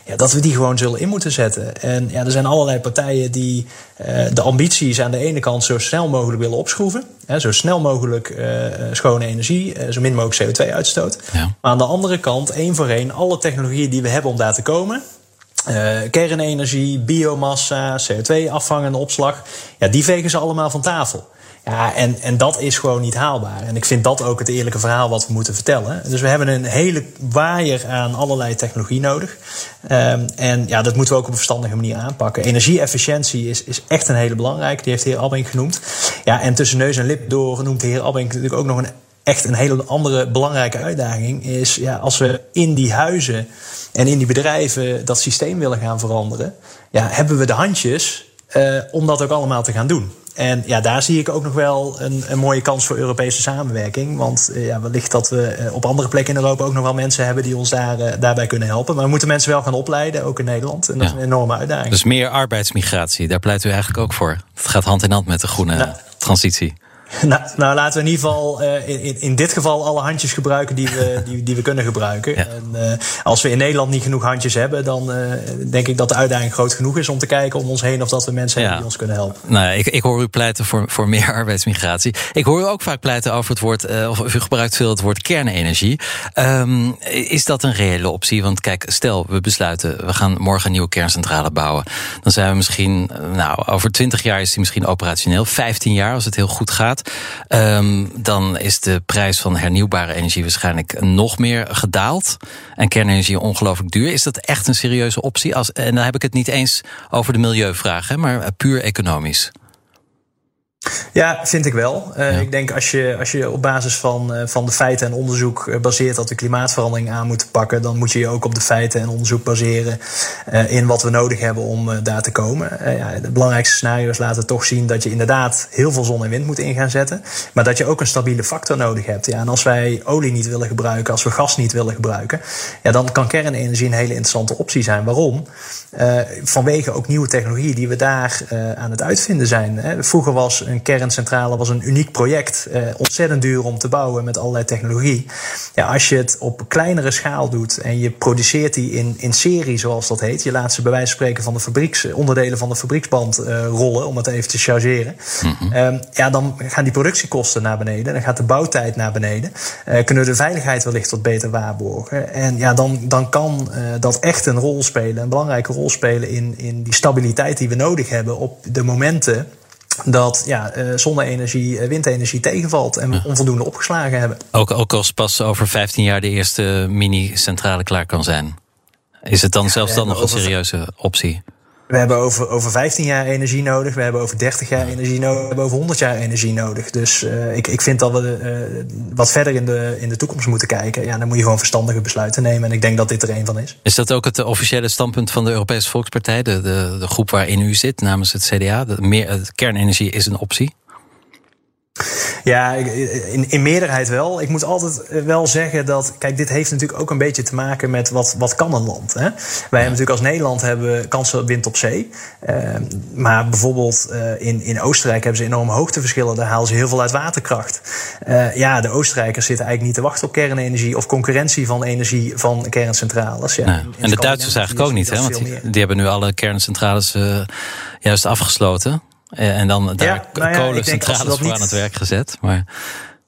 ja, dat we die gewoon zullen in moeten zetten. En ja, er zijn allerlei partijen die uh, de ambities aan de ene kant zo snel mogelijk willen opschroeven. Hè, zo snel mogelijk uh, schone energie, uh, zo min mogelijk CO2-uitstoot. Ja. Maar aan de andere kant, één voor één, alle technologieën die we hebben om daar te komen. Uh, kernenergie, biomassa, CO2-afvangende opslag. Ja, die vegen ze allemaal van tafel. Ja, en, en dat is gewoon niet haalbaar. En ik vind dat ook het eerlijke verhaal wat we moeten vertellen. Dus we hebben een hele waaier aan allerlei technologie nodig. Um, en ja, dat moeten we ook op een verstandige manier aanpakken. Energieefficiëntie is, is echt een hele belangrijke. Die heeft de heer Abing genoemd. Ja, en tussen neus en lip door noemt de heer Abing natuurlijk ook nog een echt een hele andere belangrijke uitdaging is ja, als we in die huizen en in die bedrijven dat systeem willen gaan veranderen, ja, hebben we de handjes uh, om dat ook allemaal te gaan doen. En ja, daar zie ik ook nog wel een, een mooie kans voor Europese samenwerking. Want uh, ja, wellicht dat we uh, op andere plekken in Europa ook nog wel mensen hebben die ons daar, daarbij kunnen helpen. Maar we moeten mensen wel gaan opleiden, ook in Nederland. En dat ja. is een enorme uitdaging. Dus meer arbeidsmigratie, daar pleit u eigenlijk ook voor. Het gaat hand in hand met de groene nou, transitie. (laughs) Nou, nou, laten we in ieder geval uh, in, in dit geval alle handjes gebruiken die we, die, die we kunnen gebruiken. Ja. En uh, als we in Nederland niet genoeg handjes hebben, dan uh, denk ik dat de uitdaging groot genoeg is om te kijken om ons heen of dat we mensen ja. hebben die ons kunnen helpen. Nou, ik, ik hoor u pleiten voor, voor meer (laughs) arbeidsmigratie. Ik hoor u ook vaak pleiten over het woord, of u gebruikt veel het woord kernenergie. Um, is dat een reële optie? Want kijk, stel we besluiten, we gaan morgen een nieuwe kerncentrale bouwen. Dan zijn we misschien, nou, over twintig jaar is die misschien operationeel. 15 jaar als het heel goed gaat. Um, dan is de prijs van hernieuwbare energie waarschijnlijk nog meer gedaald. En kernenergie ongelooflijk duur. Is dat echt een serieuze optie? Als, en dan heb ik het niet eens over de milieuvraag, maar puur economisch. Ja, vind ik wel. Uh, ja. Ik denk als je, als je op basis van, uh, van de feiten en onderzoek uh, baseert dat we klimaatverandering aan moeten pakken, dan moet je je ook op de feiten en onderzoek baseren in wat we nodig hebben om daar te komen. Ja, de belangrijkste scenario's laten toch zien dat je inderdaad heel veel zon en wind moet in gaan zetten, maar dat je ook een stabiele factor nodig hebt. Ja, en als wij olie niet willen gebruiken, als we gas niet willen gebruiken, ja, dan kan kernenergie een hele interessante optie zijn. Waarom? vanwege ook nieuwe technologieën die we daar aan het uitvinden zijn. Hè. Vroeger was een kerncentrale was een uniek project. Uh, ontzettend duur om te bouwen met allerlei technologie. Ja, als je het op kleinere schaal doet en je produceert die in, in serie, zoals dat heet. Je laat ze bij wijze van spreken van de fabrieks, onderdelen van de fabrieksband uh, rollen, om het even te chargeren. Mm -hmm. uh, ja, dan gaan die productiekosten naar beneden. Dan gaat de bouwtijd naar beneden. Uh, kunnen we de veiligheid wellicht wat beter waarborgen. En ja, dan, dan kan dat echt een rol spelen, een belangrijke rol spelen in, in die stabiliteit die we nodig hebben op de momenten dat ja, uh, zonne-energie, uh, windenergie tegenvalt en we ja. onvoldoende opgeslagen hebben. Ook, ook als pas over 15 jaar de eerste mini-centrale klaar kan zijn. Is het dan ja, zelfs dan nog een serieuze optie? We hebben over, over 15 jaar energie nodig. We hebben over 30 jaar energie nodig. We hebben over 100 jaar energie nodig. Dus uh, ik, ik vind dat we uh, wat verder in de, in de toekomst moeten kijken. Ja, dan moet je gewoon verstandige besluiten nemen. En ik denk dat dit er een van is. Is dat ook het officiële standpunt van de Europese Volkspartij? De, de, de groep waarin u zit namens het CDA? De meer, kernenergie is een optie? Ja, in, in meerderheid wel. Ik moet altijd eh, wel zeggen dat, kijk, dit heeft natuurlijk ook een beetje te maken met wat, wat kan een land. Hè? Wij hebben natuurlijk als Nederland hebben kansen op wind op zee. Uh, maar bijvoorbeeld uh, in, in Oostenrijk hebben ze enorme hoogteverschillen. Daar halen ze heel veel uit waterkracht. Uh, ja, de Oostenrijkers zitten eigenlijk niet te wachten op kernenergie of concurrentie van energie van kerncentrales. Ja, nee. en de Duitsers eigenlijk ook niet, hè? Want die, die, hebben nu alle kerncentrales juist afgesloten. Eh, en dan daar ja, nou ja, kolencentrales voor aan het werk gezet. Maar...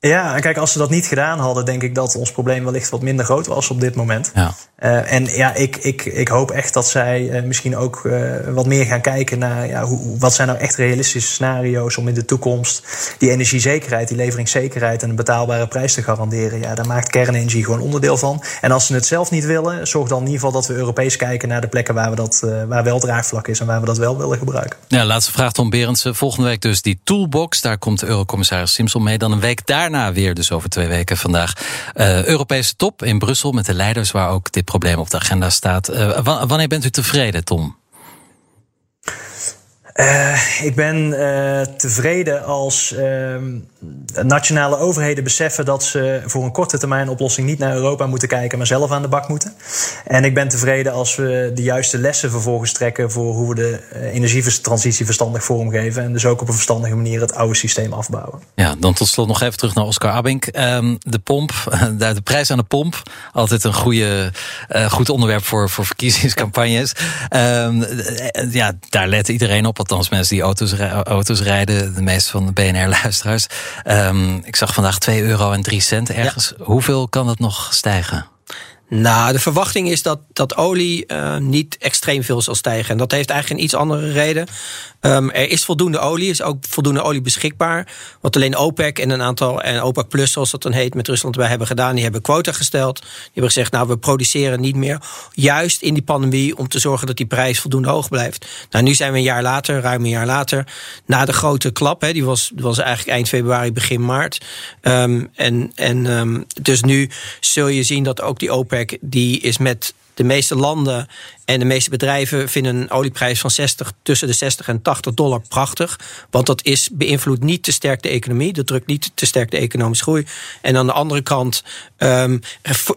Ja, en kijk, als ze dat niet gedaan hadden, denk ik dat ons probleem wellicht wat minder groot was op dit moment. Ja. Uh, en ja, ik, ik, ik hoop echt dat zij uh, misschien ook uh, wat meer gaan kijken naar ja, hoe, wat zijn nou echt realistische scenario's om in de toekomst die energiezekerheid, die leveringszekerheid en een betaalbare prijs te garanderen. Ja, daar maakt kernenergie gewoon onderdeel van. En als ze het zelf niet willen, zorg dan in ieder geval dat we Europees kijken naar de plekken waar, we dat, waar wel draagvlak is en waar we dat wel willen gebruiken. Ja, laatste vraag Tom Berendsen. Volgende week dus die toolbox. Daar komt Eurocommissaris Simpson mee. Dan een week daarna weer, dus over twee weken vandaag, Europese top in Brussel met de leiders waar ook dit probleem op de agenda staat. Uh, wanneer bent u tevreden, Tom? Uh, ik ben uh, tevreden als uh, nationale overheden beseffen dat ze voor een korte termijn oplossing niet naar Europa moeten kijken, maar zelf aan de bak moeten. En ik ben tevreden als we de juiste lessen vervolgens trekken voor hoe we de energietransitie verstandig vormgeven. En dus ook op een verstandige manier het oude systeem afbouwen. Ja, dan tot slot nog even terug naar Oscar Abink. Um, de pomp, (laughs) de prijs aan de pomp. Altijd een goede, goed onderwerp voor, voor verkiezingscampagnes. Um, ja, daar let iedereen op althans mensen die auto's, auto's rijden, de meeste van de BNR-luisteraars. Um, ik zag vandaag 2 euro en 3 cent ergens. Hoeveel kan dat nog stijgen? Nou, de verwachting is dat, dat olie uh, niet extreem veel zal stijgen. En dat heeft eigenlijk een iets andere reden. Um, er is voldoende olie, is ook voldoende olie beschikbaar. Wat alleen OPEC en een aantal, en OPEC Plus, zoals dat dan heet, met Rusland bij hebben gedaan. Die hebben quota gesteld. Die hebben gezegd, nou, we produceren niet meer. Juist in die pandemie om te zorgen dat die prijs voldoende hoog blijft. Nou, nu zijn we een jaar later, ruim een jaar later, na de grote klap. Die was, was eigenlijk eind februari, begin maart. Um, en en um, dus nu zul je zien dat ook die OPEC, die is met de meeste landen en de meeste bedrijven vinden een olieprijs van 60, tussen de 60 en 80 dollar prachtig. Want dat is, beïnvloedt niet te sterk de economie. Dat drukt niet te sterk de economische groei. En aan de andere kant um,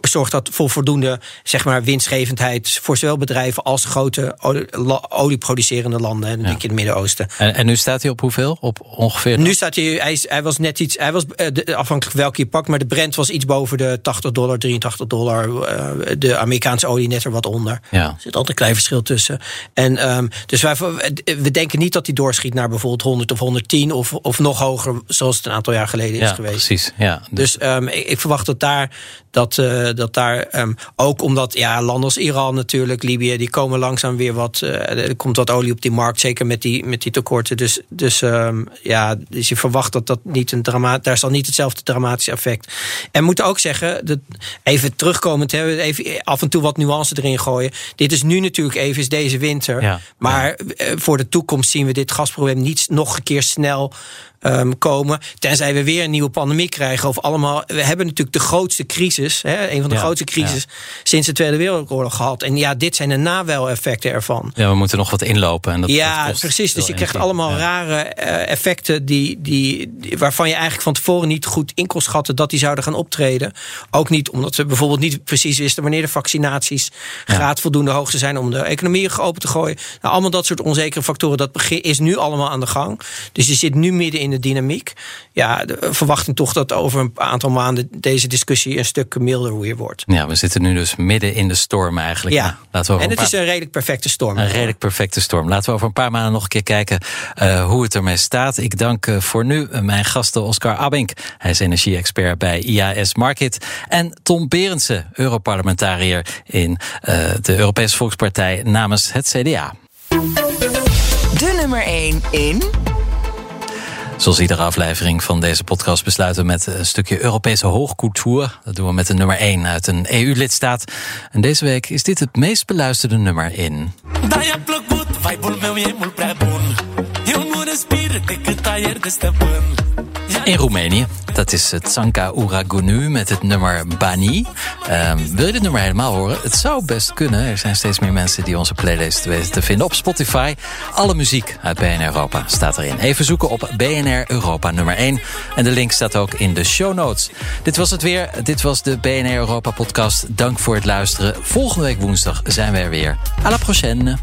zorgt dat voor voldoende zeg maar, winstgevendheid voor zowel bedrijven als grote olieproducerende landen. En ja. in het Midden-Oosten. En, en, nu staat hij op hoeveel? Op ongeveer? Nu staat hij, hij, hij was net iets, hij was uh, afhankelijk welke je pakt, maar de Brent was iets boven de 80 dollar, 83 dollar. Uh, de Amerikaanse olie net er wat onder. Ja altijd een klein verschil tussen. En um, dus wij, we denken niet dat die doorschiet naar bijvoorbeeld 100 of 110 of, of nog hoger, zoals het een aantal jaar geleden is geweest. Precies, ja. Dus um, ik, ik, verwacht dat daar, dat, uh, dat daar um, ook omdat ja, landen als Iran natuurlijk, Libië, die komen langzaam weer wat. Uh, er komt wat olie op die markt, zeker met die, met die tekorten. Dus, dus ja, dus je verwacht dat dat niet een drama, daar zal niet hetzelfde dramatische effect. En moet ook zeggen, dat even terugkomend, even af en toe wat nuance erin gooien. Dit is nu natuurlijk even is deze winter. maar eh, voor de toekomst zien we dit gasprobleem niet nog een keer snel um, komen. Tenzij we weer een nieuwe pandemie krijgen. Of allemaal. We hebben natuurlijk de grootste crisis. Hè, een van de grootste crisis sinds de Tweede Wereldoorlog gehad. En ja, dit zijn de nawel-effecten ervan. Ja, we moeten nog wat inlopen. En dat, ja, precies. Dus je krijgt allemaal rare uh, effecten die, die, waarvan je eigenlijk van tevoren niet goed in kon schatten dat die zouden gaan optreden. Ook niet omdat we bijvoorbeeld niet precies wisten wanneer de vaccinaties graad voldoende hoog zijn om de economie open te gooien. Nou, allemaal dat soort onzekere factoren, dat is nu allemaal aan de gang. Dus je zit nu midden in de dynamiek. Ja, de verwachting toch dat over een aantal maanden deze discussie een stuk milder weer wordt. Ja, we zitten nu dus midden in de storm eigenlijk. Ja, laten we en het is een redelijk perfecte storm. Een redelijk perfecte storm. Laten we over een paar maanden nog een keer kijken uh, hoe het ermee staat. Ik dank uh, voor nu mijn gasten Oscar Abink. Hij is energie-expert bij IAS Market. En Tom Berendsen, Europarlementariër in uh, de Europese Volkspartij namens het CDA. De nummer 1 in Zoals iedere aflevering van deze podcast besluiten we met een stukje Europese hoogcultuur. Dat doen we met de nummer 1 uit een EU-lidstaat. En deze week is dit het meest beluisterde nummer in. In Roemenië. Dat is Tsanka Uragunu met het nummer Bani. Um, wil je dit nummer helemaal horen? Het zou best kunnen. Er zijn steeds meer mensen die onze playlist weten te vinden op Spotify. Alle muziek uit BNR Europa staat erin. Even zoeken op BNR Europa nummer 1. En de link staat ook in de show notes. Dit was het weer. Dit was de BNR Europa podcast. Dank voor het luisteren. Volgende week woensdag zijn we er weer. À la prochaine.